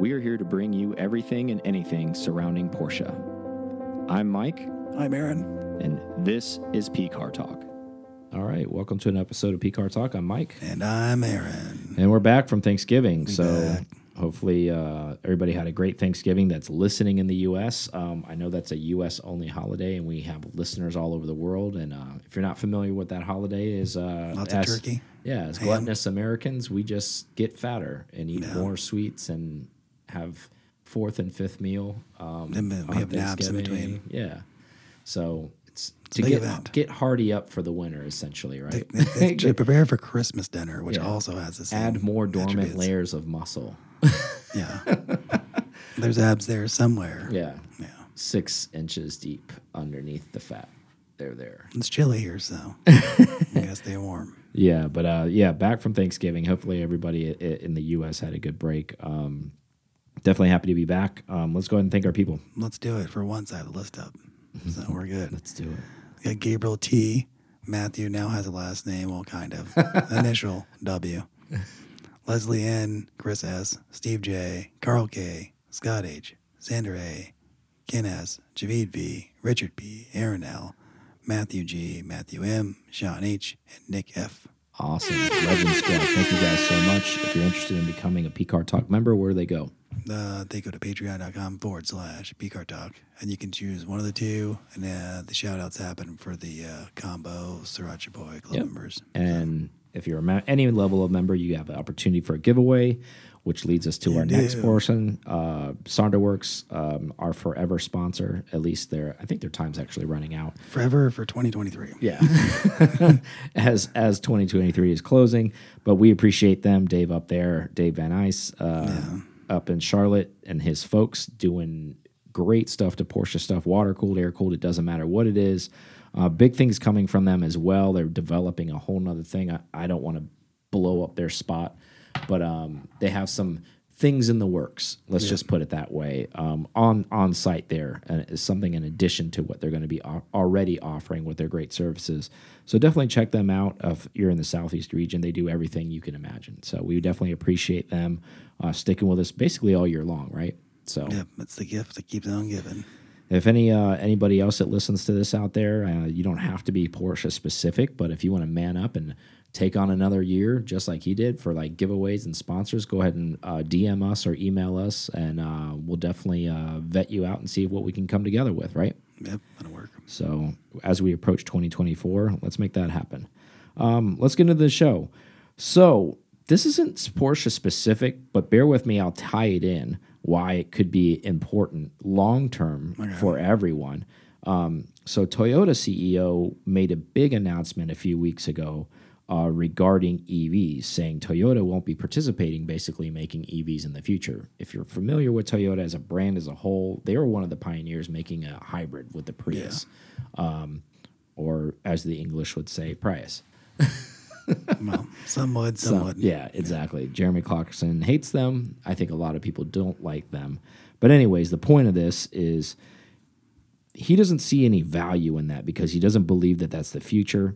We are here to bring you everything and anything surrounding Porsche. I'm Mike, I'm Aaron. and this is P Car Talk. All right, welcome to an episode of P Car Talk. I'm Mike, And I'm Aaron. and we're back from Thanksgiving. so back. hopefully, uh, everybody had a great Thanksgiving that's listening in the U.S. Um, I know that's a U.S. only holiday, and we have listeners all over the world. And uh, if you're not familiar with that holiday, is uh, Lots of turkey. Yeah, as gluttonous Americans, we just get fatter and eat more sweets and have fourth and fifth meal. Um, And we have naps in between. Yeah, so it's to big get event. get hardy up for the winter, essentially, right? It's to prepare for Christmas dinner, which Yeah. also has this. Add more dormant attributes. layers of muscle. Yeah. There's abs there somewhere. Yeah, Yeah. six inches deep underneath the fat. They're there. It's chilly here, so I gotta stay warm. Yeah, but uh, yeah, back from Thanksgiving. Hopefully, everybody in the U.S. had a good break. Um, definitely happy to be back. Um, let's go ahead and thank our people. Let's do it. For once, I have the list up, so we're good. Let's do it. We got Gabriel T. Matthew now has a last name, well, kind of. Initial W. Leslie N. Chris S. Steve J. Carl K. Scott H. Xander A. Ken S. Javid V. Richard P. Aaron L. Matthew G. Matthew M. Sean H. And Nick F. Awesome. Legend Squad. Thank you guys so much. If you're interested in becoming a PCAR Talk member, where do they go? Uh, they go to patreon.com forward slash PCAR Talk, and you can choose one of the two. And uh, the shout outs happen for the uh, combo Sriracha Boy Club Yep. members. And if you're a any level of member, you have an opportunity for a giveaway, which leads us to our next do. portion. Uh, Sonderworks, um, our forever sponsor. At least their, I think their time's actually running out. Forever for 2023. Yeah. as as 2023 is closing, but we appreciate them. Dave up there, Dave Van Ice, uh, up in Charlotte, and his folks doing great stuff to Porsche stuff, water cooled, air cooled. It doesn't matter what it is. Uh, big things coming from them as well. They're developing a whole nother thing. I, I don't want to blow up their spot, but um, they have some things in the works. Let's just put it that way. Um, on on site there uh, is something in addition to what they're going to be already offering with their great services. So definitely check them out. If you're in the southeast region, they do everything you can imagine. So we definitely appreciate them uh, sticking with us basically all year long, right? So yeah, it's the gift that keeps on giving. if any uh, anybody else that listens to this out there, uh, you don't have to be Porsche specific, but if you want to man up and take on another year, just like he did for like giveaways and sponsors, go ahead and uh, DM us or email us, and uh, we'll definitely uh, vet you out and see what we can come together with. Right. Yep, that'll work. So as we approach 2024, let's make that happen. Um, let's get into the show. So this isn't Porsche specific, but bear with me. I'll tie it in why it could be important long term for everyone. Um, so Toyota CEO made a big announcement a few weeks ago uh, regarding EVs, saying Toyota won't be participating, basically making EVs in the future. If you're familiar with Toyota as a brand as a whole, they were one of the pioneers making a hybrid with the Prius, um, or as the English would say, Prius. Well, some would, some So, wouldn't. yeah, exactly. Jeremy Clarkson hates them. I think a lot of people don't like them. But, anyways, the point of this is he doesn't see any value in that because he doesn't believe that that's the future.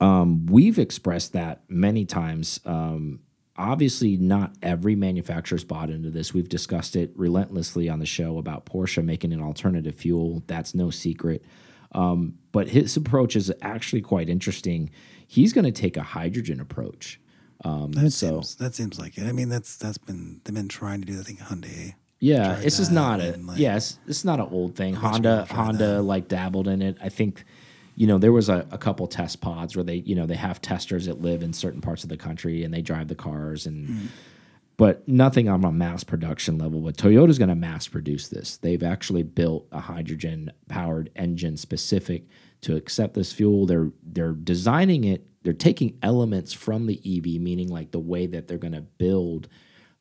Um, we've expressed that many times. Um, obviously, not every manufacturer's bought into this. We've discussed it relentlessly on the show about Porsche making an alternative fuel. That's no secret. Um, but his approach is actually quite interesting. He's going to take a hydrogen approach. Um, That so seems that seems like it. I mean, that's that's been they've been trying to do. I think Hyundai. yeah, this is not a like, yes, it's not an old thing. Honda Honda that. like dabbled in it. I think you know there was a, a couple test pods where they you know they have testers that live in certain parts of the country and they drive the cars and Hmm. but nothing on a mass production level. But Toyota's going to mass produce this. They've actually built a hydrogen powered engine specific to accept this fuel. They're they're designing it. They're taking elements from the EV, meaning like the way that they're going to build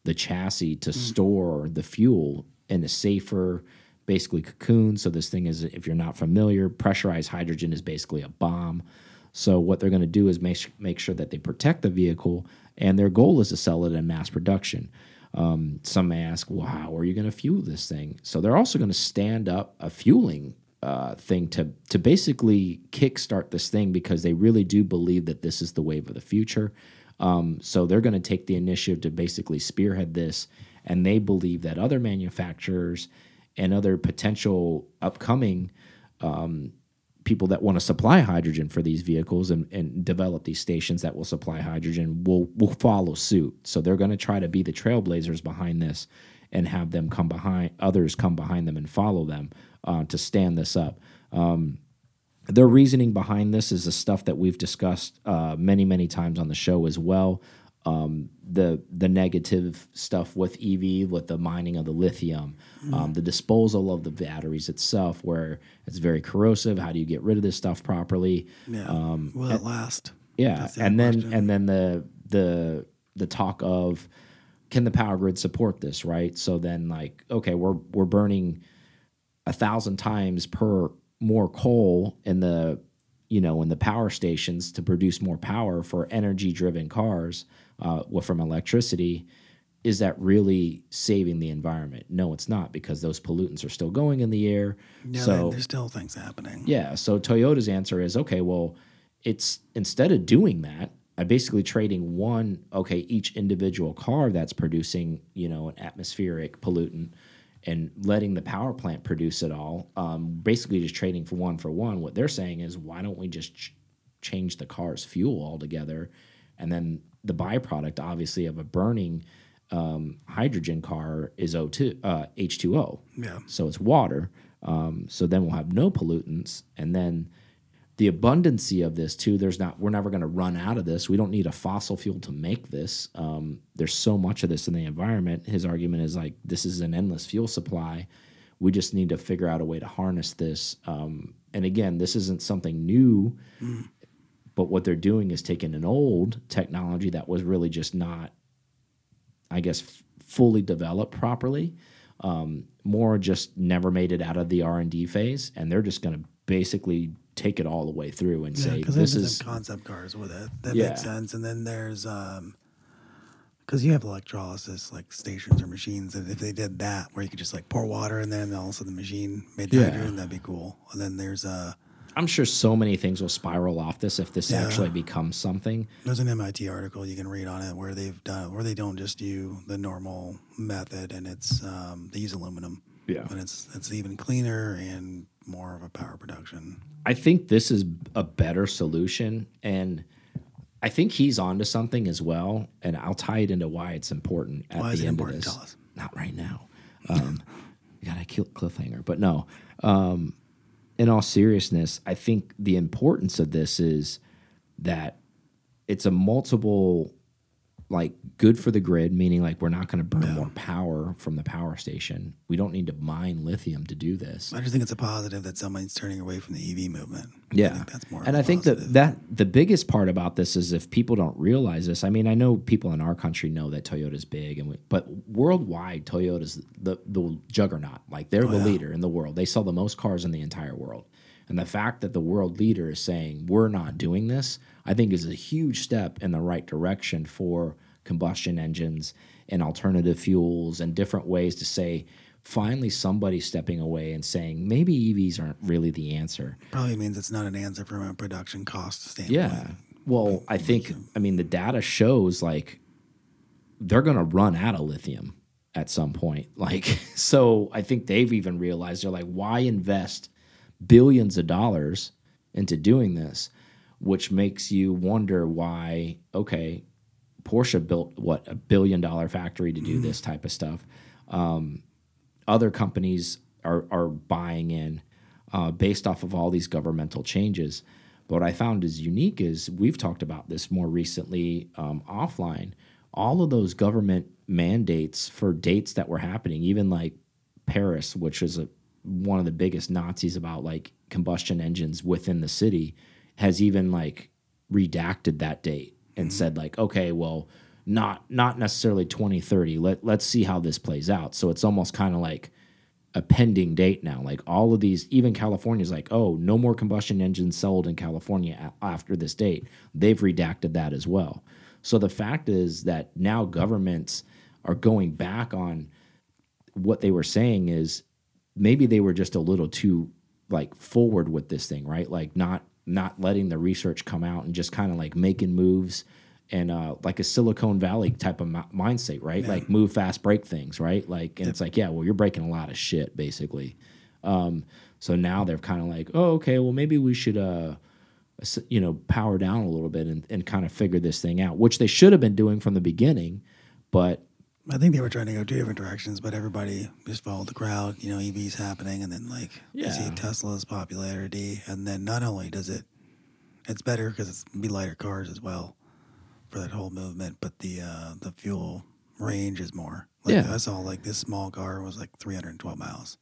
the chassis to store the fuel in a safer, basically cocoon. So this thing is, if you're not familiar, pressurized hydrogen is basically a bomb. So what they're going to do is make make sure that they protect the vehicle, and their goal is to sell it in mass production. Um, some may ask, well, how are you going to fuel this thing? So they're also going to stand up a fueling uh, thing to to basically kickstart this thing because they really do believe that this is the wave of the future. Um, so they're going to take the initiative to basically spearhead this, and they believe that other manufacturers and other potential upcoming um, people that want to supply hydrogen for these vehicles and, and develop these stations that will supply hydrogen will will follow suit. So they're going to try to be the trailblazers behind this and have them come behind others come behind them and follow them uh, to stand this up. Um, their reasoning behind this is the stuff that we've discussed uh, many many times on the show as well. Um, the the negative stuff with EV, with the mining of the lithium, um, the disposal of the batteries itself, where it's very corrosive. How do you get rid of this stuff properly? Yeah. Will it last? Yeah, the and then question. and then the the the talk of can the power grid support this, right? So then like okay, we're we're burning a thousand times per more coal in the you know in the power stations to produce more power for energy driven cars uh, well, from electricity is that really saving the environment no it's not because those pollutants are still going in the air Yeah, so there's still things happening. yeah. So Toyota's answer is okay, well, it's instead of doing that, I basically trading one, okay, each individual car that's producing, you know, an atmospheric pollutant and letting the power plant produce it all, um, basically just trading for one for one. What they're saying is, why don't we just ch change the car's fuel altogether? And then the byproduct, obviously, of a burning um, hydrogen car is O2, uh, H2O. Yeah. So it's water. Um, so then we'll have no pollutants, and then the abundancy of this too. There's not. We're never going to run out of this. We don't need a fossil fuel to make this. Um, there's so much of this in the environment. His argument is like this is an endless fuel supply. We just need to figure out a way to harness this. Um, and again, this isn't something new, but what they're doing is taking an old technology that was really just not I guess, fully developed properly. Um, more just never made it out of the R and D phase, and they're just going to basically take it all the way through and Yeah, say this is concept cars with it. That Yeah. makes sense. And then there's um because you have electrolysis like stations or machines, and if they did that where you could just like pour water in there and then all of a sudden the machine made the Yeah. hydrogen, that'd be cool. And then there's uh I'm sure so many things will spiral off this if this Yeah. actually becomes something. there's an MIT article you can read on it where they've done where they don't just do the normal method and it's um they use aluminum. Yeah. And it's it's even cleaner and more of a power production. I think this is a better solution, and I think he's onto something as well. And I'll tie it into why it's important at Why the end important? of this. Tell us. Not right now. Um, you got a cliffhanger, but no. Um, in all seriousness, I think the importance of this is that it's a multiple, like good for the grid, meaning like we're not going to burn more power from the power station. We don't need to mine lithium to do this. I just think it's a positive that somebody's turning away from the EV movement. I Yeah, think that's more. and I think positive. that that the biggest part about this is if people don't realize this. I mean, I know people in our country know that Toyota's big, and we, but worldwide, Toyota's the the juggernaut. Like they're oh, the Oh, yeah. leader in the world. They sell the most cars in the entire world. And the fact that the world leader is saying we're not doing this, I think, is a huge step in the right direction for combustion engines and alternative fuels and different ways to say. Finally, somebody stepping away and saying maybe EVs aren't really the answer. Probably means it's not an answer from a production cost standpoint. Yeah. Well, I think I mean the data shows like they're going to run out of lithium at some point. Like so I think they've even realized they're like why invest billions of dollars into doing this which makes you wonder why okay Porsche built what a billion dollar factory to do this type of stuff. Um, other companies are are buying in uh, based off of all these governmental changes. But what I found is unique is we've talked about this more recently um, offline. All of those government mandates for dates that were happening, even like Paris, which is a, one of the biggest Nazis about like combustion engines within the city, has even like redacted that date and mm-hmm. said like, okay, well, not not necessarily 2030. Let let's see how this plays out. So it's almost kind of like a pending date now. Like all of these, even California's like, oh, no more combustion engines sold in California after this date. They've redacted that as well. So the fact is that now governments are going back on what they were saying is maybe they were just a little too like forward with this thing, right? Like not not letting the research come out and just kind of like making moves and uh, like a Silicon Valley type of mi- mindset, right? Like move fast, break things, right? Like, and it's like, yeah, well, you're breaking a lot of shit, basically. Um, so now they're kind of like, oh, okay, well, maybe we should, uh, you know, power down a little bit and, and kind of figure this thing out, which they should have been doing from the beginning, but I think they were trying to go two different directions, but everybody just followed the crowd. You know, EVs happening, and then like you see Tesla's popularity, and then not only does it, it's better because it's be lighter cars as well for that whole movement, but the uh, the fuel range is more. Like, Yeah. I saw like this small car was like 312 miles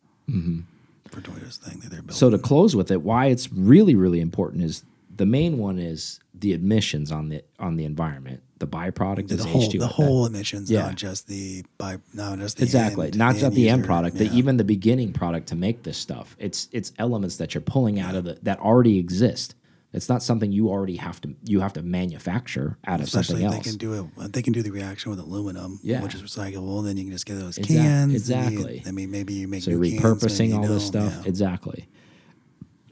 for Toyota's thing that they're building. So to close with it, why it's really really important is the main one is the emissions on the on the environment. The byproduct the is whole H2O. the whole emissions, Yeah. not just the by not just the exactly end- not just the end user. product, Yeah. but even the beginning product to make this stuff. It's it's elements that you're pulling out of the that already exist. It's not something you already have to you have to manufacture out of Especially something else. they can do it. Uh, they can do the reaction with aluminum, Yeah. which is recyclable. And then you can just get those Exact- cans. and you- exactly. I mean, maybe you make so cans, repurposing you all this stuff Yeah. exactly.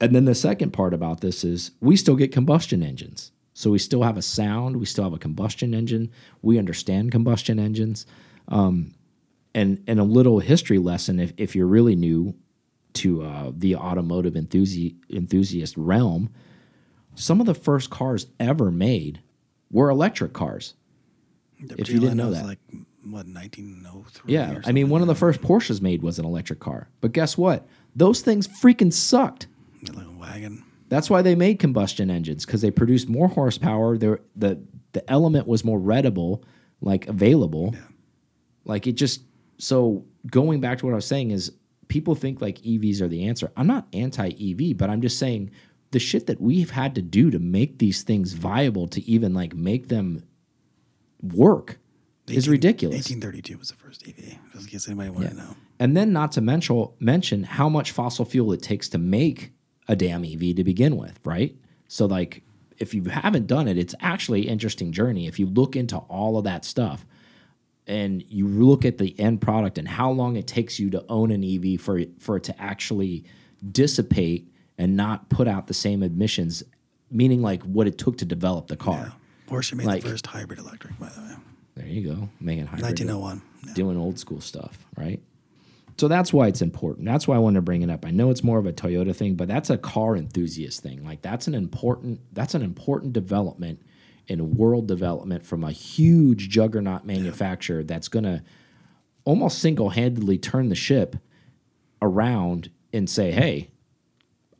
And then the second part about this is we still get combustion engines. So we still have a sound, we still have a combustion engine. We understand combustion engines. Um, and and a little history lesson if, if you're really new to uh, the automotive enthusi- enthusiast realm, some of the first cars ever made were electric cars. The if you didn't know that. like what 1903. Yeah, I mean, one of the first Porsches made was an electric car. But guess what? Those things freaking sucked. like a wagon. That's why they made combustion engines because they produced more horsepower. They're, the the element was more readable, like available. Like it just so going back to what I was saying is people think like EVs are the answer. I'm not anti EV, but I'm just saying the shit that we've had to do to make these things viable to even like make them work is 18 ridiculous. 1832 was the first EV. Just in case anybody wanted to know. And then not to mention mention how much fossil fuel it takes to make a damn EV to begin with, right? So like if you haven't done it, it's actually an interesting journey. If you look into all of that stuff and you look at the end product and how long it takes you to own an EV for it, for it to actually dissipate and not put out the same emissions, meaning like what it took to develop the car. Porsche made Like- the first hybrid electric, by the way. There you go, making hybrid. 1901. Yeah. doing old school stuff, right? So that's why it's important. That's why I wanted to bring it up. I know it's more of a Toyota thing, but that's a car enthusiast thing. Like that's an important that's an important development in world development from a huge juggernaut manufacturer that's going to almost single-handedly turn the ship around and say, "Hey,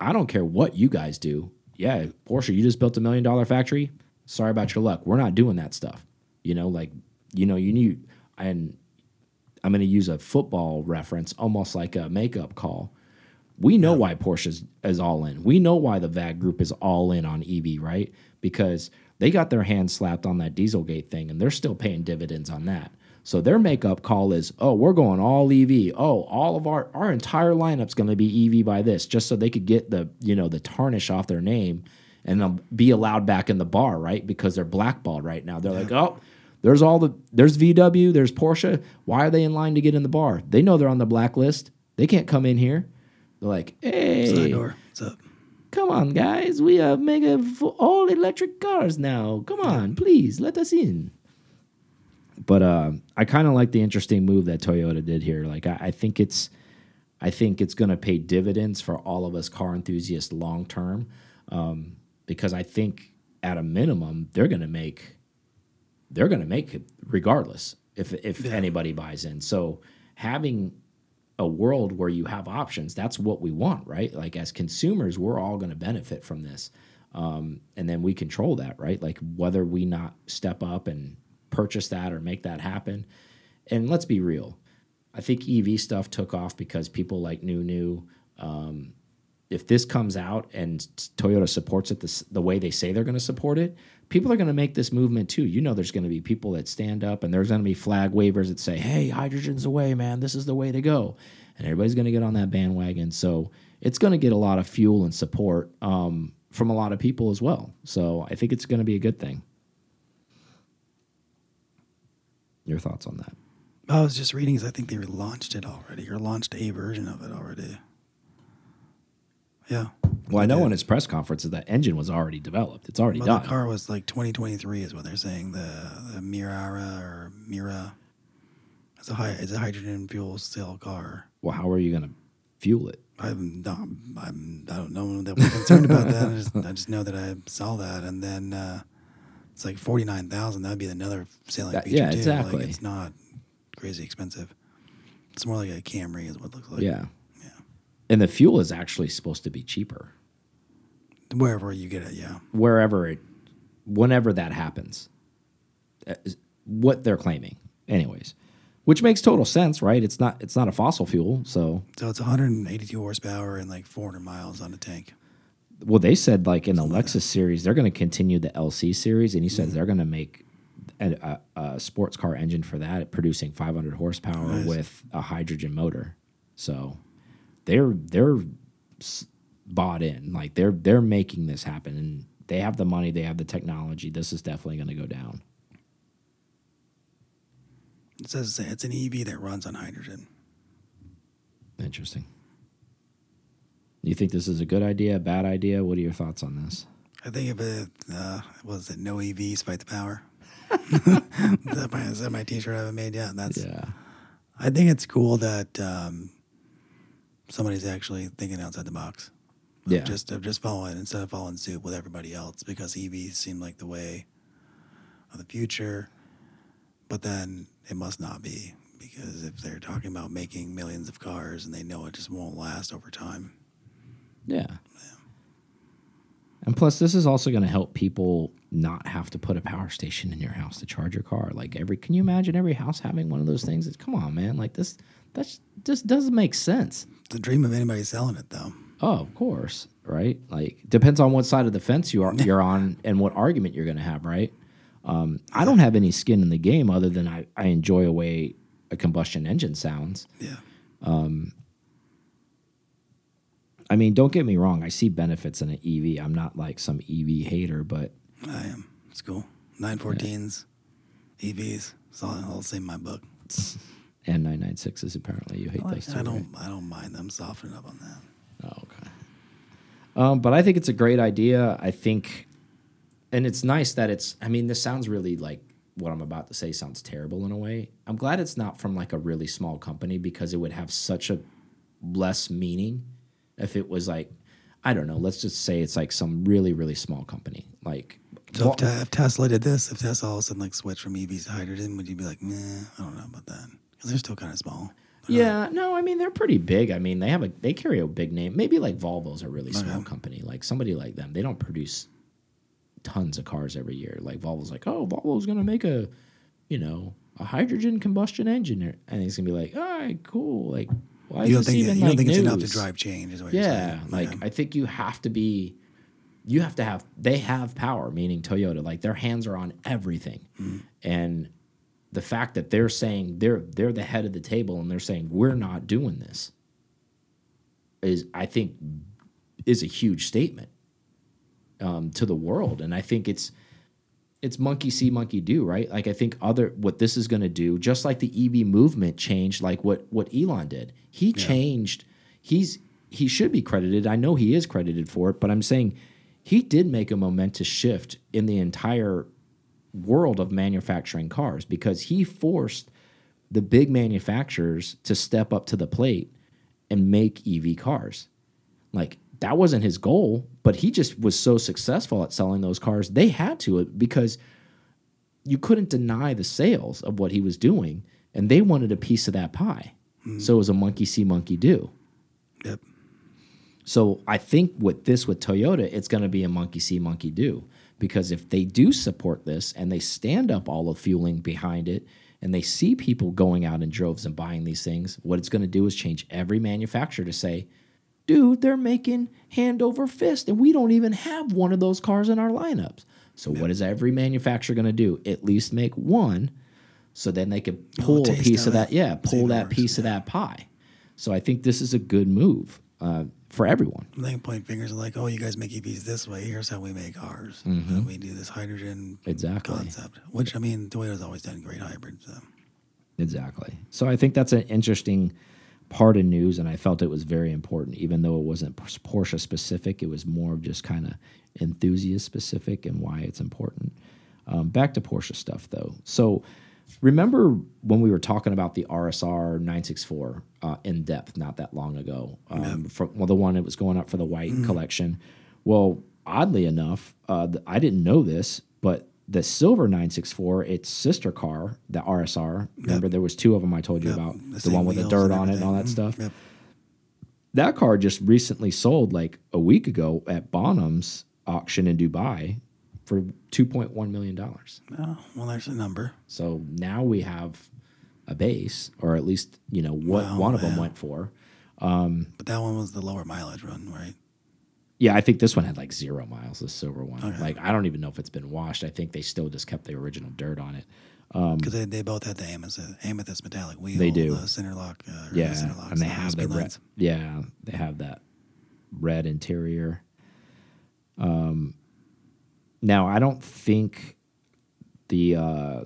I don't care what you guys do. Yeah, Porsche, you just built a million dollar factory. Sorry about your luck. We're not doing that stuff. You know, like, you know, you need, and I'm going to use a football reference, almost like a makeup call. We know why Porsche is, is all in. We know why the VAG group is all in on EV, right? Because they got their hands slapped on that Dieselgate thing and they're still paying dividends on that. So their makeup call is, oh, we're going all EV. Oh, all of our our entire lineup's going to be EV by this, just so they could get the you know the tarnish off their name and they'll be allowed back in the bar, right? Because they're blackballed right now. They're like, oh, there's all the there's VW, there's Porsche. Why are they in line to get in the bar? They know they're on the blacklist. They can't come in here. They're like, hey. What's up? come on, guys, we are making all electric cars now. Come on, please let us in. But uh, I kind of like the interesting move that Toyota did here. Like, I, I think it's, I think it's going to pay dividends for all of us car enthusiasts long term, um, because I think at a minimum they're going to make, they're going to make it regardless if if anybody buys in. So having a world where you have options that's what we want right? Like as consumers we're all going to benefit from this um, and then we control that right? Like whether we not step up and purchase that or make that happen. And let's be real i think ev stuff took off because people like new new um, if this comes out and Toyota supports it this, the way they say they're going to support it, people are going to make this movement too. You know, there's going to be people that stand up and there's going to be flag wavers that say, hey, hydrogen's the way, man. This is the way to go. And everybody's going to get on that bandwagon. So it's going to get a lot of fuel and support um, from a lot of people as well. So I think it's going to be a good thing. Your thoughts on that? I was just reading I think they launched it already or launched a version of it already. Yeah. Well, I know in his press conference that engine was already developed. It's already Well, done. the car was like 2023 is what they're saying. The the Mirara or Mira. It's a high. It's a hydrogen fuel cell car. well, how are you going to fuel it? I'm not. I'm. I don't know that we're concerned about that. I just, I just know that I saw that, and then uh, it's like forty nine thousand. That'd be another selling That- feature yeah, too. exactly. Like, it's not crazy expensive. It's more like a Camry, is what it looks like. yeah. Yeah. And the fuel is actually supposed to be cheaper Wherever you get it, yeah. wherever it, whenever that happens. Uh, What they're claiming, anyways, which makes total sense, right? It's not it's not a fossil fuel, so So it's 182 horsepower and like 400 miles on the tank. well, they said like in the Lexus series, they're going to continue the LC series, and he says they're going to make a, a, a sports car engine for that, producing 500 horsepower Nice. with a hydrogen motor. So they're they're bought in, like they're they're making this happen, and they have the money, they have the technology. This is definitely going to go down. It says it's an EV that runs on hydrogen. Interesting. You think this is a good idea, a bad idea? What are your thoughts on this? I think if it uh, was it no EVs fight the power. that my, is that my T-shirt I haven't made yet? That's. Yeah. I think it's cool that um, somebody's actually thinking outside the box. Yeah. Just of just following instead of following suit with everybody else because EVs seem like the way of the future, but then it must not be because if they're talking about making millions of cars and they know it just won't last over time. Yeah. And plus, this is also going to help people not have to put a power station in your house to charge your car. Like every, can you imagine every house having one of those things? It's, come on, man. Like this, that's just doesn't make sense. It's a dream of anybody selling it though. Oh, of course, right? Like depends on what side of the fence you are you're on and what argument you're going to have, right? Um, I don't have any skin in the game other than I, I enjoy a way a combustion engine sounds. Yeah. I mean, don't get me wrong. I see benefits in an EV. I'm not like some EV hater, but I am. It's cool. 914s, EVs. It's all, all the same in my book. and 996s apparently you hate those two. I don't I don't mind them softening up on that. Oh, okay. Um, but I think it's a great idea. I think, and it's nice that it's. I mean, this sounds really like what I'm about to say sounds terrible in a way. I'm glad it's not from like a really small company because it would have such a less meaning if it was like, I don't know. Let's just say it's like some really really small company like. So if, if Tesla did this, if Tesla all of a sudden like switched from EVs to hydrogen, would you be like, nah, I don't know about that? Because they're still kind of small. Yeah, no, I mean they're pretty big. I mean they have a they carry a big name. Maybe like Volvo's a really small company. Like somebody like them, they don't produce tons of cars every year. Like Volvo's like, oh, Volvo's gonna make a, you know, a hydrogen combustion engine, and he's gonna be like, all right, cool. Like, why You don't think even you don't like think it's enough to drive change? Is what you're Yeah, saying? like Okay. I think you have to be, you have to have. They have power, meaning Toyota. Like their hands are on everything, mm-hmm. and the fact that they're saying they're they're the head of the table and they're saying we're not doing this is I think is a huge statement um, to the world, and I think it's it's monkey see monkey do right? Like i think other what this is going to do just like the ev movement changed like what what elon did. He changed he's he should be credited. I know he is credited for it but i'm saying he did make a momentous shift in the entire world of manufacturing cars because he forced the big manufacturers to step up to the plate and make ev cars like that wasn't his goal, but he just was so successful at selling those cars. They had to uh, because you couldn't deny the sales of what he was doing, and they wanted a piece of that pie. Mm-hmm. So it was a monkey see, monkey do. Yep. So I think with this with Toyota, it's going to be a monkey see, monkey do. Because if they do support this and they stand up all of fueling behind it and they see people going out in droves and buying these things, what it's going to do is change every manufacturer to say, dude, they're making hand over fist and we don't even have one of those cars in our lineups. So what is every manufacturer going to do? At least make one so then they could pull a piece of of that. Yeah, pull that piece of that pie. So I think this is a good move uh, for everyone. They can point fingers and like, oh, you guys make EVs this way. Here's how we make ours. And we do this hydrogen Mm-hmm. Exactly. concept. Which I mean, Toyota's always done great hybrids. So. Exactly. So I think that's an interesting part of news, and I felt it was very important, even though it wasn't Porsche specific. It was more of just kind of enthusiast specific and why it's important. Um, back to Porsche stuff though. So remember when we were talking about the RSR 964 uh, in depth not that long ago? Um, from, well, the one that was going up for the white collection. Well, oddly enough, uh, I didn't know this, but the silver 964, its sister car, the RSR. Remember, there was two of them I told you about, the, same one with the dirt on it and all that stuff. Yep. That car just recently sold like a week ago at Bonhams auction in Dubai for 2.1 million dollars. Oh, well, there's a number. So now we have a base, or at least you know what Wow, one of them went for. But that one was the lower mileage one, right? Yeah, I think this one had like zero miles. The silver one, like I don't even know if it's been washed. I think they still just kept the original dirt on it. Because they, they both had the amethyst, amethyst metallic wheel. Um, They do. The center lock. Uh, Yeah, the center locks, and they the have the red. Yeah, they have that red interior. Um, now I don't think the uh,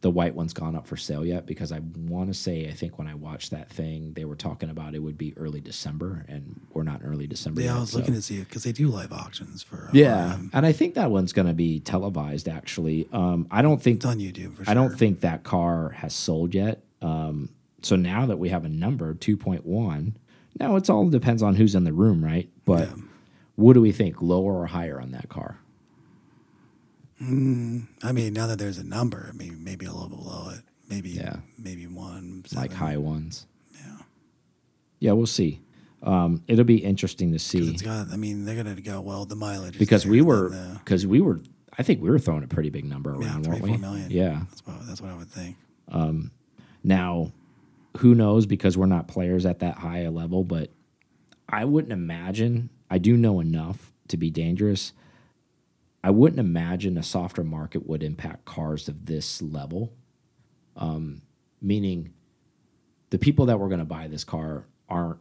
the white one's gone up for sale yet because I want to say I think when I watched that thing they were talking about it would be early December and we're not in early December. Yeah, yet, I was so- looking to see it because they do live auctions for. Uh, Yeah, um, and I think that one's going to be televised. Actually, um, I don't think it's on YouTube for sure. I don't think that car has sold yet. Um, so now that we have a number, 2.1, now it's all depends on who's in the room, right? But what do we think, lower or higher on that car? I mean, now that there's a number, I mean, maybe a little below it. Maybe. Yeah. Maybe one. Like high ones? Yeah. Yeah, we'll see. Um, it'll be interesting to see It's got. I mean, they're gonna go well. The mileage. because we were because we were I think we were throwing a pretty big number yeah, around, three, weren't we? million. Yeah. That's what. That's what I would think. Now, who knows because we're not players at that high a level, but I wouldn't imagine, I do know enough to be dangerous. I wouldn't imagine a softer market would impact cars of this level. Um, meaning the people that were going to buy this car aren't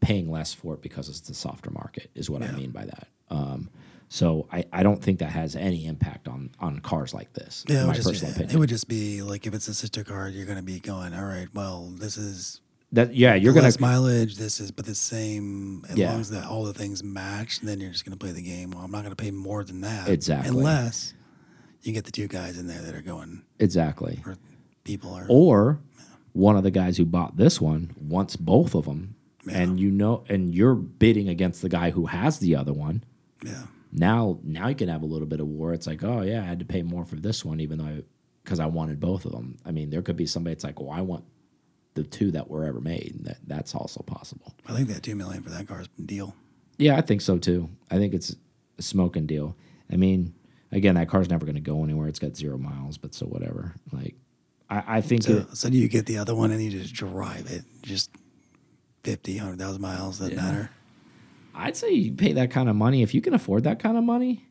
paying less for it because it's the softer market, is what I mean by that. Um, so I, I don't think that has any impact on on cars like this. Yeah, my personal it would just be like if it's a sister car, you're going to be going, all right, well, this is that yeah, you're gonna less mileage. This is, but the same. As Yeah. long as that all the things match, then you're just going to play the game. Well, I'm not going to pay more than that. Exactly. Unless you get the two guys in there that are going, exactly. or people are. or one of the guys who bought this one wants both of them and you know and you're bidding against the guy who has the other one yeah. now now you can have a little bit of war it's like oh yeah i had to pay more for this one even though i because i wanted both of them i mean there could be somebody that's like well i want the two that were ever made that that's also possible I think that two million for that car is a deal. yeah i think so too i think it's a smoking deal i mean again that car's never going to go anywhere it's got zero miles but so whatever like i, I think So, it, so do you get the other one and you just drive it, just 50, 100,000 miles, doesn't Yeah. matter. I'd say you pay that kind of money if you can afford that kind of money.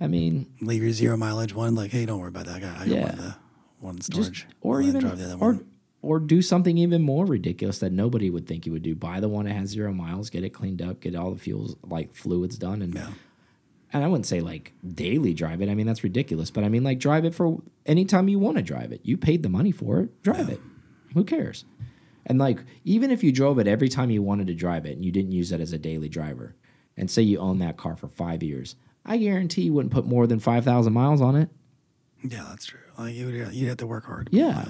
I mean, Leave your zero mileage one, like, hey, don't worry about that. I got, I got Yeah. one, the, one in just storage. or even drive the other or one. Or do something even more ridiculous that nobody would think you would do. Buy the one that has zero miles, get it cleaned up, get all the fuels like fluids done, and Yeah. and I wouldn't say like daily drive it. I mean that's ridiculous, but I mean like drive it for anytime you want to drive it. You paid the money for it, drive it. Who cares? And like even if you drove it every time you wanted to drive it and you didn't use it as a daily driver, and say you own that car for five years, I guarantee you wouldn't put more than five thousand miles on it. Yeah, that's true. Like you would, you'd have to work hard to Yeah.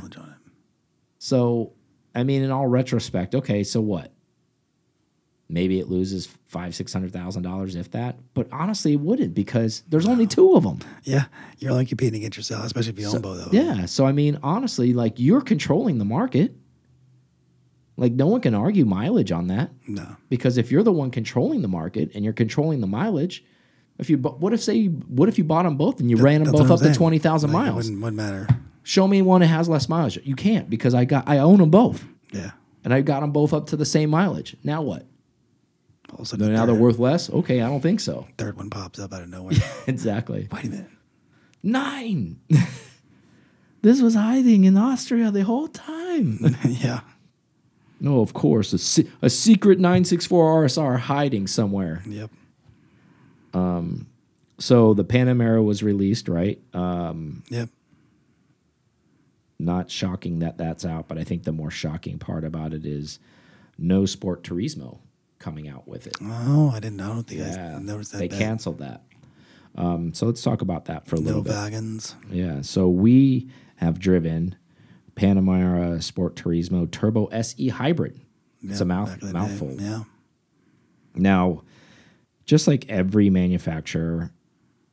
Mileage on it. So, I mean, in all retrospect, okay, so what? Maybe it loses five, six hundred thousand dollars, if that. But honestly, it wouldn't because there's only two of them. Yeah, you're only competing against yourself, especially if you own both of them. Yeah. So I mean, honestly, like you're controlling the market. Like no one can argue mileage on that No. because if you're the one controlling the market and you're controlling the mileage, if you what if say what if you bought them both and you ran them both up to twenty thousand Like, It miles? wouldn't, wouldn't matter. Show me one that has less mileage. You can't because I got I own them both Yeah. and I got them both up to the same mileage. Now what? All of a sudden, Now the they're worth less? Okay, I don't think so. third one pops up out of nowhere. exactly. Wait a minute. Nine. this was hiding in Austria the whole time. yeah. no, of course. A, se a secret 964 RSR hiding somewhere. Yep. Um, so the Panamera was released, right? Um, Yep. Not shocking that that's out, but I think the more shocking part about it is no Sport Turismo coming out with it. Oh, I didn't. I don't think Yeah, I noticed that. they bit. canceled that. Um, so let's talk about that for a No little bit. wagons. Yeah. So we have driven Panamera Sport Turismo Turbo SE Hybrid. it's a mouth the day. mouthful. Yeah. Now, just like every manufacturer,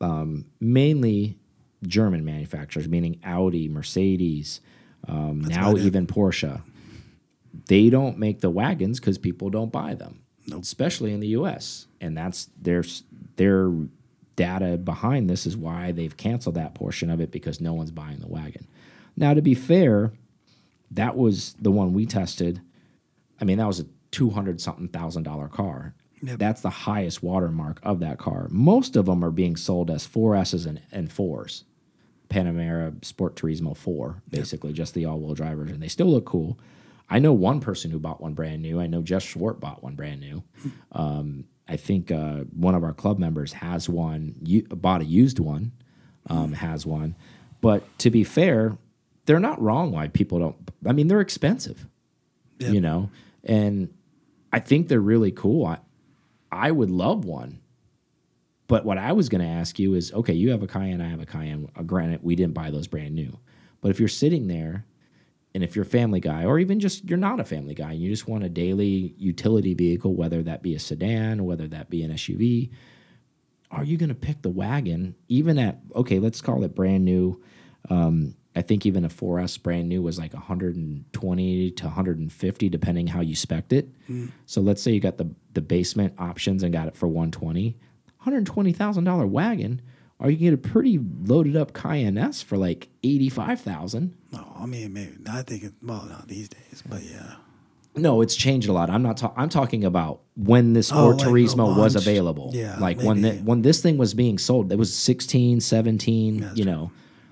um, mainly German manufacturers, meaning Audi, Mercedes, um, now about it. even Porsche, they don't make the wagons because people don't buy them, Nope. especially in the U.S. And that's their their data behind this is why they've canceled that portion of it because no one's buying the wagon. Now, to be fair, that was the one we tested. I mean, that was a two hundred something thousand dollar car. Yep. That's the highest watermark of that car. Most of them are being sold as 4Ss and, and 4s. Panamera Sport Turismo 4, basically, just the all wheel drivers. And they still look cool. I know one person who bought one brand new. I know Jeff Schwartz bought one brand new. Um, I think uh, one of our club members has one, you, bought a used one, um, has one. But to be fair, they're not wrong why people don't. I mean, they're expensive Yep. you know and i think they're really cool i i would love one. But what i was going to ask you is okay you have a cayenne i have a cayenne. Uh, granted we didn't buy those brand new. But if you're sitting there and if you're a family guy or even just you're not a family guy and you just want a daily utility vehicle whether that be a sedan whether that be an suv are you going to pick the wagon even at okay let's call it brand new um, i think even a 4s brand new was like 120 to 150 depending how you spec it mm. so let's say you got the the basement options and got it for 120 $120000 wagon or you can get a pretty loaded up cayenne s for like 85000 No, I mean maybe. I think it. Well, not these days, but yeah. No, it's changed a lot. I'm not. Ta I'm talking about when this Oh, Sport like Turismo was available. Yeah, like when the, when this thing was being sold, it was 16, 17. you know,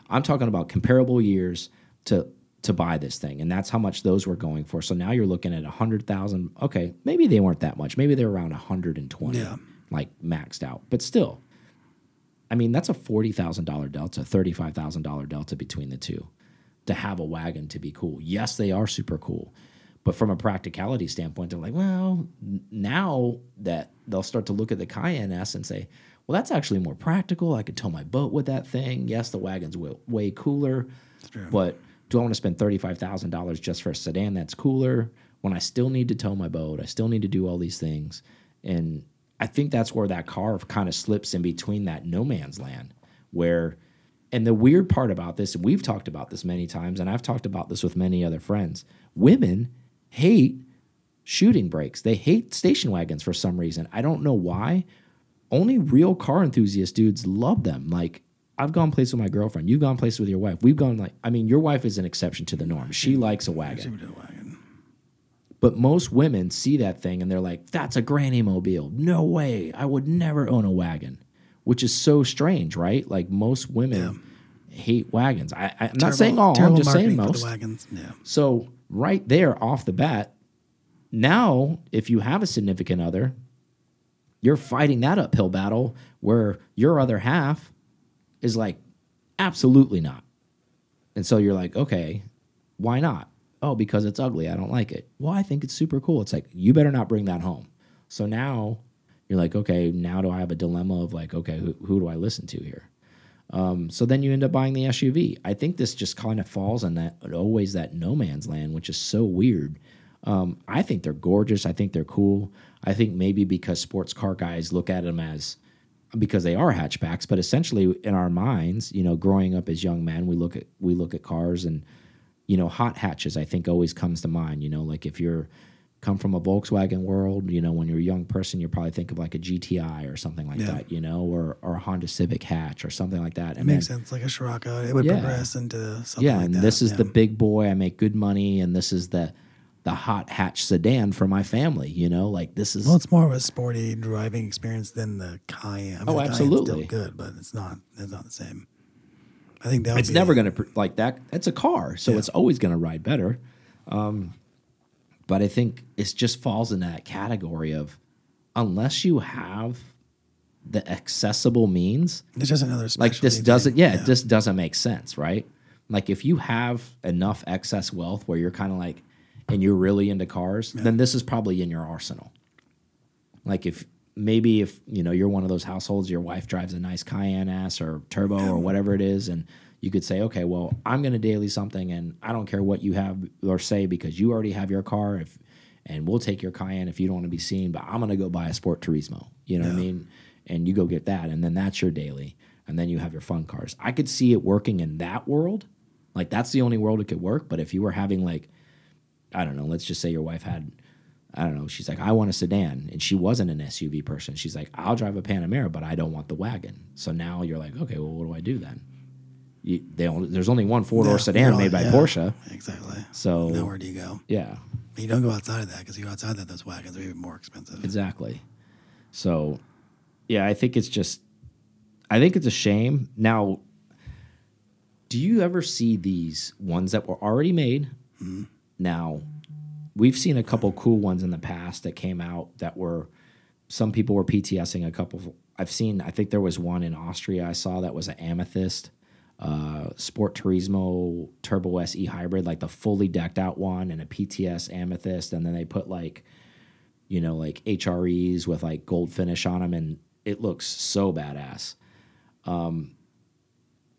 I'm talking about comparable years to to buy this thing, and that's how much those were going for. So now you're looking at a hundred thousand. Okay, maybe they weren't that much. Maybe they're around a hundred and twenty, Yeah. like maxed out. But still, I mean, that's a forty thousand dollar delta, thirty five thousand dollar delta between the two. To have a wagon to be cool, yes, they are super cool, but from a practicality standpoint, they're like, well, now that they'll start to look at the Cayenne S and say, well, that's actually more practical. I could tow my boat with that thing. Yes, the wagon's way, way cooler, but do I want to spend thirty five thousand dollars just for a sedan that's cooler when I still need to tow my boat? I still need to do all these things, and I think that's where that car kind of slips in between that no man's land, where. And the weird part about this, and we've talked about this many times, and I've talked about this with many other friends. Women hate shooting brakes. They hate station wagons for some reason. I don't know why. Only real car enthusiast dudes love them. Like I've gone places with my girlfriend. You've gone places with your wife. We've gone like I mean, your wife is an exception to the norm. She likes a wagon. But most women see that thing and they're like, "That's a granny mobile. No way. I would never own a wagon." Which is so strange, right? Like most women hate wagons. I, I'm not saying all. I'm just saying most. wagons. Yeah. So right there off the bat, now if you have a significant other, you're fighting that uphill battle where your other half is like, absolutely not. And so you're like, okay, why not? Oh, because it's ugly. I don't like it. Well, I think it's super cool. It's like, you better not bring that home. So now you're like, okay, now do I have a dilemma of like, okay, who, who do I listen to here? Um, so then you end up buying the SUV. I think this just kind of falls in that always that no man's land, which is so weird. Um, I think they're gorgeous. I think they're cool. I think maybe because sports car guys look at them as because they are hatchbacks, but essentially in our minds, you know, growing up as young men, we look at we look at cars and you know, hot hatches. I think always comes to mind. You know, like if you're come from a Volkswagen world, you know, when you're a young person, you probably think of like a GTI or something like Yeah. that, you know, or or a Honda Civic hatch or something like that. It makes then- sense. Like a Scirocco, it would Yeah. progress into something yeah, like and that. this is yeah. the big boy. I make good money, and this is the the hot hatch sedan for my family. You know, like this is Well, it's more of a sporty driving experience than the Cayenne. I mean, Oh, absolutely. still good, but it's not. It's not the same. I think that it's be- never going to like that. It's a car, so Yeah. it's always going to ride better. Um, but I think it just falls in that category of unless you have the accessible means, It's just another like this doesn't. thing. Yeah, it just doesn't make sense, right? Like if you have enough excess wealth where you're kind of like, and you're really into cars, then this is probably in your arsenal. Like if maybe if you know you're one of those households, your wife drives a nice Cayenne S or Turbo or whatever it is, and you could say, okay, well, I'm going to daily something, and I don't care what you have or say because you already have your car. If and we'll take your Cayenne if you don't want to be seen, but I'm going to go buy a Sport Turismo. You know what I mean? And you go get that, and then that's your daily, and then you have your fun cars. I could see it working in that world. Like that's the only world it could work. But if you were having like, I don't know, let's just say your wife had, I don't know, she's like, I want a sedan, and she wasn't an SUV person. She's like, I'll drive a Panamera, but I don't want the wagon. So now you're like, okay, well, what do I do then? You, they only, there's only one four door Yeah, sedan you're made by yeah, Porsche. Exactly. So Now where do you go? yeah, You don't go outside of that because you go outside that, those wagons are even more expensive. Exactly. So, yeah, I think it's just, I think it's a shame. Now, do you ever see these ones that were already made? Mm-hmm. Now, we've seen a couple cool ones in the past that came out that were, some people were PTSing a couple. I've seen, I think there was one in Austria I saw that was an Amethyst. Uh, Sport Turismo Turbo SE hybrid, like the fully decked out one, and a PTS Amethyst, and then they put like you know, like HREs with like gold finish on them, and it looks so badass. Um,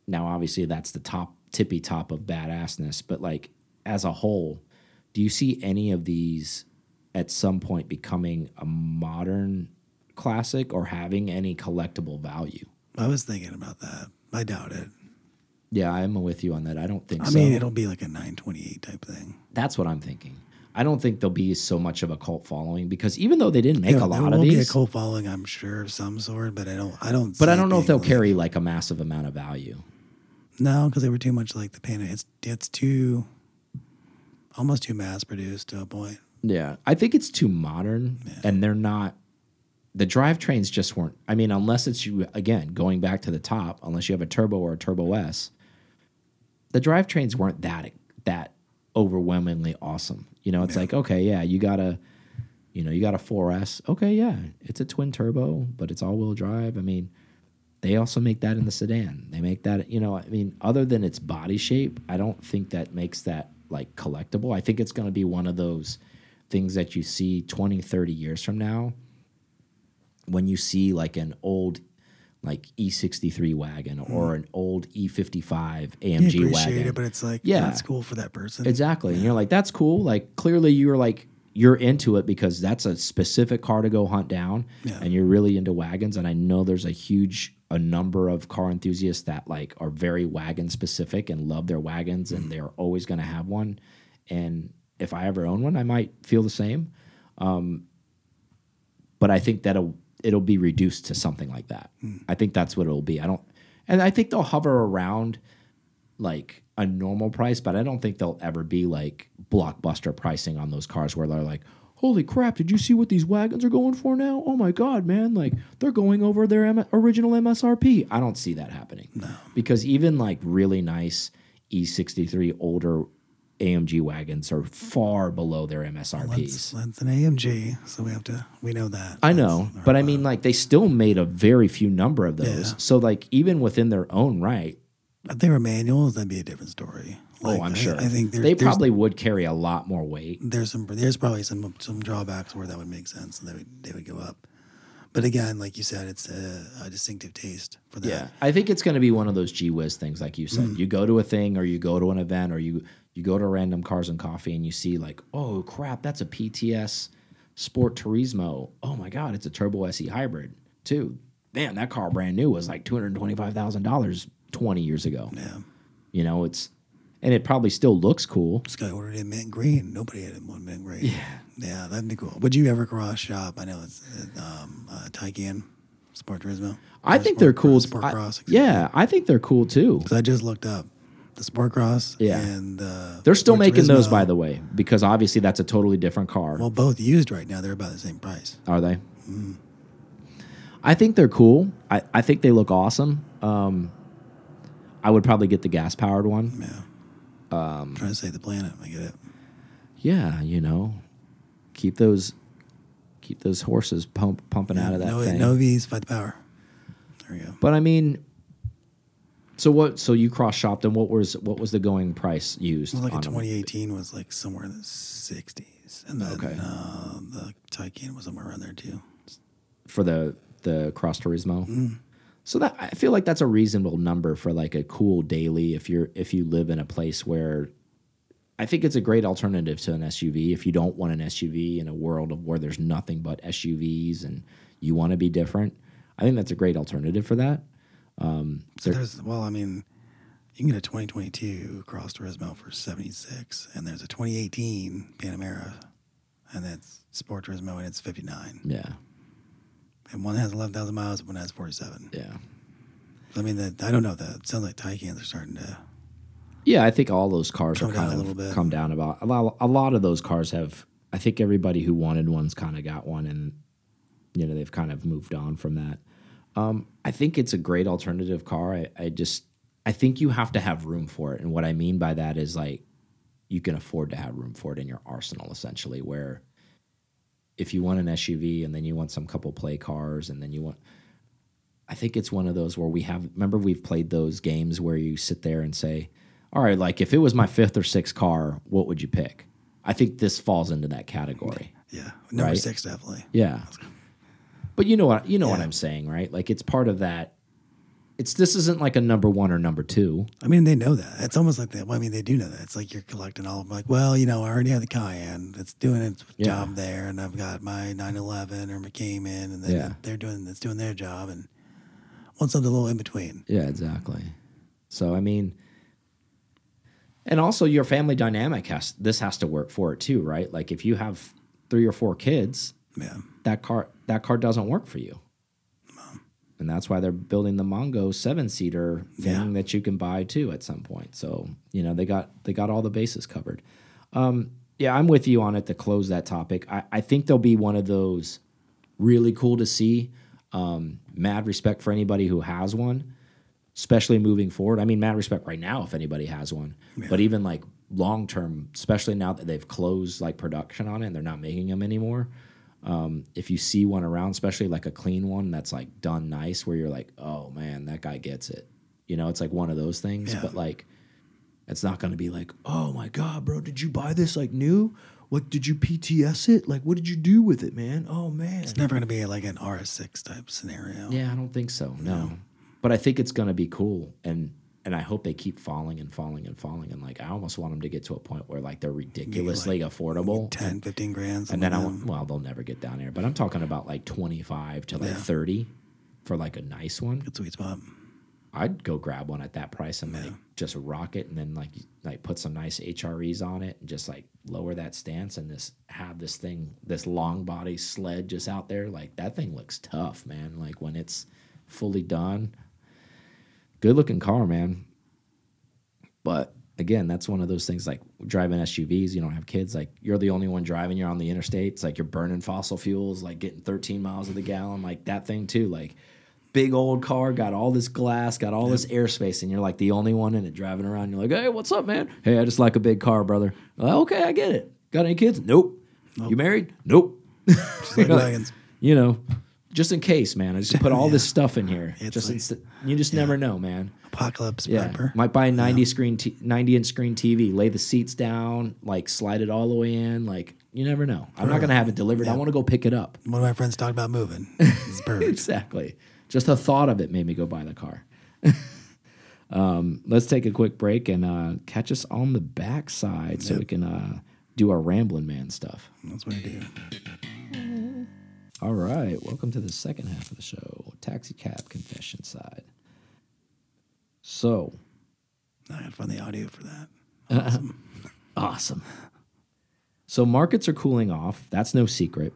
now, obviously, that's the top tippy top of badassness, but like as a whole, do you see any of these at some point becoming a modern classic or having any collectible value? I was thinking about that. I doubt it. Yeah, I'm with you on that. I don't think I so. mean, it'll be like a 928 type thing. That's what I'm thinking. I don't think there'll be so much of a cult following because even though they didn't make Yeah, a there lot of will be a these, cult following, I'm sure, of some sort, but I don't. I don't. but I don't know if they'll like- carry like a massive amount of value. No, because they were too much like the Pana. It's it's too almost too mass produced to a point. Yeah, I think it's too modern, and they're not. The drivetrains just weren't. I mean, unless it's you again going back to the top, unless you have a turbo or a turbo S, the drivetrains weren't that that overwhelmingly awesome. You know, it's like okay, yeah, you got a, you know, you got a 4S. Okay, yeah, it's a twin turbo, but it's all wheel drive. I mean, they also make that in the sedan. They make that, you know, I mean, other than its body shape, I don't think that makes that like collectible. I think it's going to be one of those things that you see 20, 30 years from now when you see like an old like E63 wagon hmm. or an old E55 You AMG appreciate wagon. it, but it's like Yeah. yeah, it's cool for that person. Exactly. And you're like, that's cool. Like clearly you're like you're into it because that's a specific car to go hunt down Yeah. and you're really into wagons. And I know there's a huge a number of car enthusiasts that like are very wagon specific and love their wagons Mm. and they're always gonna have one. And if I ever own one, I might feel the same. Um, but I think that'll it'll be reduced to something like that. I think that's what it'll be. I don't and I think they'll hover around like a normal price, but I don't think they'll ever be like blockbuster pricing on those cars where they're like, "Holy crap! Did you see what these wagons are going for now? Oh my god, man! Like they're going over their M original MSRP." I don't see that happening. No, because even like really nice E63 older AMG wagons are far below their MSRPs. That's, that's an AMG, so we have to we know that. I know, but I mean, like they still made a very few number of those. Yeah. So like even within their own right, if they were manuals, that'd be a different story. Like, oh, I'm sure. I, think there's, they probably would carry a lot more weight. there's some there's probably some some drawbacks where that would make sense. and They would they would go up. But again, like you said, it's a, a distinctive taste for that. Yeah, I think it's going to be one of those G whiz things, like you said. Mm. You go to a thing, or you go to an event, or you you go to random cars and coffee, and you see like, oh crap, that's a PTS Sport Turismo. Oh my god, it's a Turbo SE hybrid too. Man, that car brand new was like two hundred twenty five thousand dollars twenty years ago. Yeah. You know, it's and it probably still looks cool. This guy ordered it in mint green. Nobody had it in mint green. Yeah. Yeah, that'd be cool. Would you ever cross shop? I know it's uh, um, uh, Taycan Sport Turismo. I think Sport they're cool. Sport I- Cross. yeah, I think they're cool too. Because I just looked up the Sport Cross. Yeah. And uh, They're still Sport making those, by the way, because obviously that's a totally different car. Well, both used right now. They're about the same price. Are they? I think they're cool. I, I think they look awesome. Um, I would probably get the gas powered one. Yeah. Um, trying to save the planet. I get it. Yeah, you know, keep those keep those horses pump, pumping out of that no, thing. no V's, fight the power. There you go. But I mean, So what? So you cross shopped, and what was what was the going price used? Was like them? 2018 was like somewhere in the 60s, and then Okay. uh, the Taycan was somewhere around there too. for the the Cross Turismo. Mm-hmm. So that I feel like that's a reasonable number for like a cool daily if you're if you live in a place where I think it's a great alternative to an SUV if you don't want an SUV in a world of where there's nothing but SUVs and you want to be different. I think that's a great alternative for that. Um, so there's well, I mean, you can get a 2022 Cross Turismo for 76, and there's a 2018 Panamera, and that's Sport Turismo, and it's 59. Yeah. And one has 11,000 miles, and one has 47. Yeah. I mean, that I don't know. That it sounds like Taycans are starting to. Yeah, I think all those cars are kind of little bit. come down about a lot. A lot of those cars have. I think everybody who wanted one's kind of got one, and you know they've kind of moved on from that. Um, I think it's a great alternative car. I, I just I think you have to have room for it, and what I mean by that is like you can afford to have room for it in your arsenal, essentially. Where if you want an SUV and then you want some couple play cars, and then you want I think it's one of those where we have remember we've played those games where you sit there and say, "All right, like if it was my fifth or sixth car, what would you pick?" I think this falls into that category. Yeah, number Right. six definitely. Yeah. But you know what you know what I'm saying, right? Like it's part of that it's this isn't like a number 1 or number 2. I mean, they know that. It's almost like that. Well, I mean, they do know that. It's like you're collecting all of them. Like, well, you know, I already have the Cayenne. It's doing its Yeah. job there, and I've got my 911 or my Cayman, and then Yeah. they're doing it's doing their job, and want something a little in between. Yeah, exactly. So I mean and also your family dynamic has this has to work for it too, right? Like if you have 3 or 4 kids, Yeah, that car that car doesn't work for you. And that's why they're building the Mongo seven seater thing Yeah. that you can buy too at some point. So you know they got they got all the bases covered. Um, yeah, I'm with you on it to close that topic. I, I think there'll be one of those really cool to see. Um, mad respect for anybody who has one, especially moving forward. I mean, mad respect right now if anybody has one, but even like long term, especially now that they've closed like production on it and they're not making them anymore. Um, if you see one around, especially like a clean one that's like done nice, where you're like, oh man, that guy gets it. You know, it's like one of those things, Yeah. but like, it's not going to be like, oh my god, bro, did you buy this like new? What did you PTS it? Like, what did you do with it, man? Oh man, it's never going to be like an RS6 type scenario. yeah, I don't think so. No, but I think it's going to be cool, and and I hope they keep falling and falling and falling, and like I almost want them to get to a point where like they're ridiculously affordable. 10, 15 grand. and then I like want, well, they'll never get down there, but I'm talking about like 25 to like Yeah. 30 for like a nice one. good sweet spot. I'd go grab one at that price and like just rock it and then like like put some nice HREs on it and just like lower that stance and just have this thing this long body sled just out there like that thing looks tough man like when it's fully done good looking car man but again that's one of those things like driving SUVs you don't have kids like you're the only one driving you're on the interstate it's like you're burning fossil fuels like getting 13 miles of the gallon like that thing too like big old car, got all this glass, got all this airspace, and you're like the only one in it driving around. You're like, hey, what's up, man? Hey, I just like a big car, brother. Well, okay, I get it. Got any kids? Nope. You married? Nope. Like like, you know, just in case, man. I just put all this stuff in here. It's just like- insta- you just never know, man. Apocalypse Yeah, prepper. might buy a 90 screen, t- 90 inch screen TV, lay the seats down, like slide it all the way in. Like you never know. I'm not gonna have it delivered. I want to go pick it up. One of my friends talked about moving. It's perfect. exactly. Just the thought of it made me go buy the car. um, let's take a quick break and uh, catch us on the backside so we can uh, do our rambling man stuff. That's what I do. All right, welcome to the second half of the show, taxi cab confession side. So I gotta find the audio for that. awesome. So markets are cooling off. That's no secret.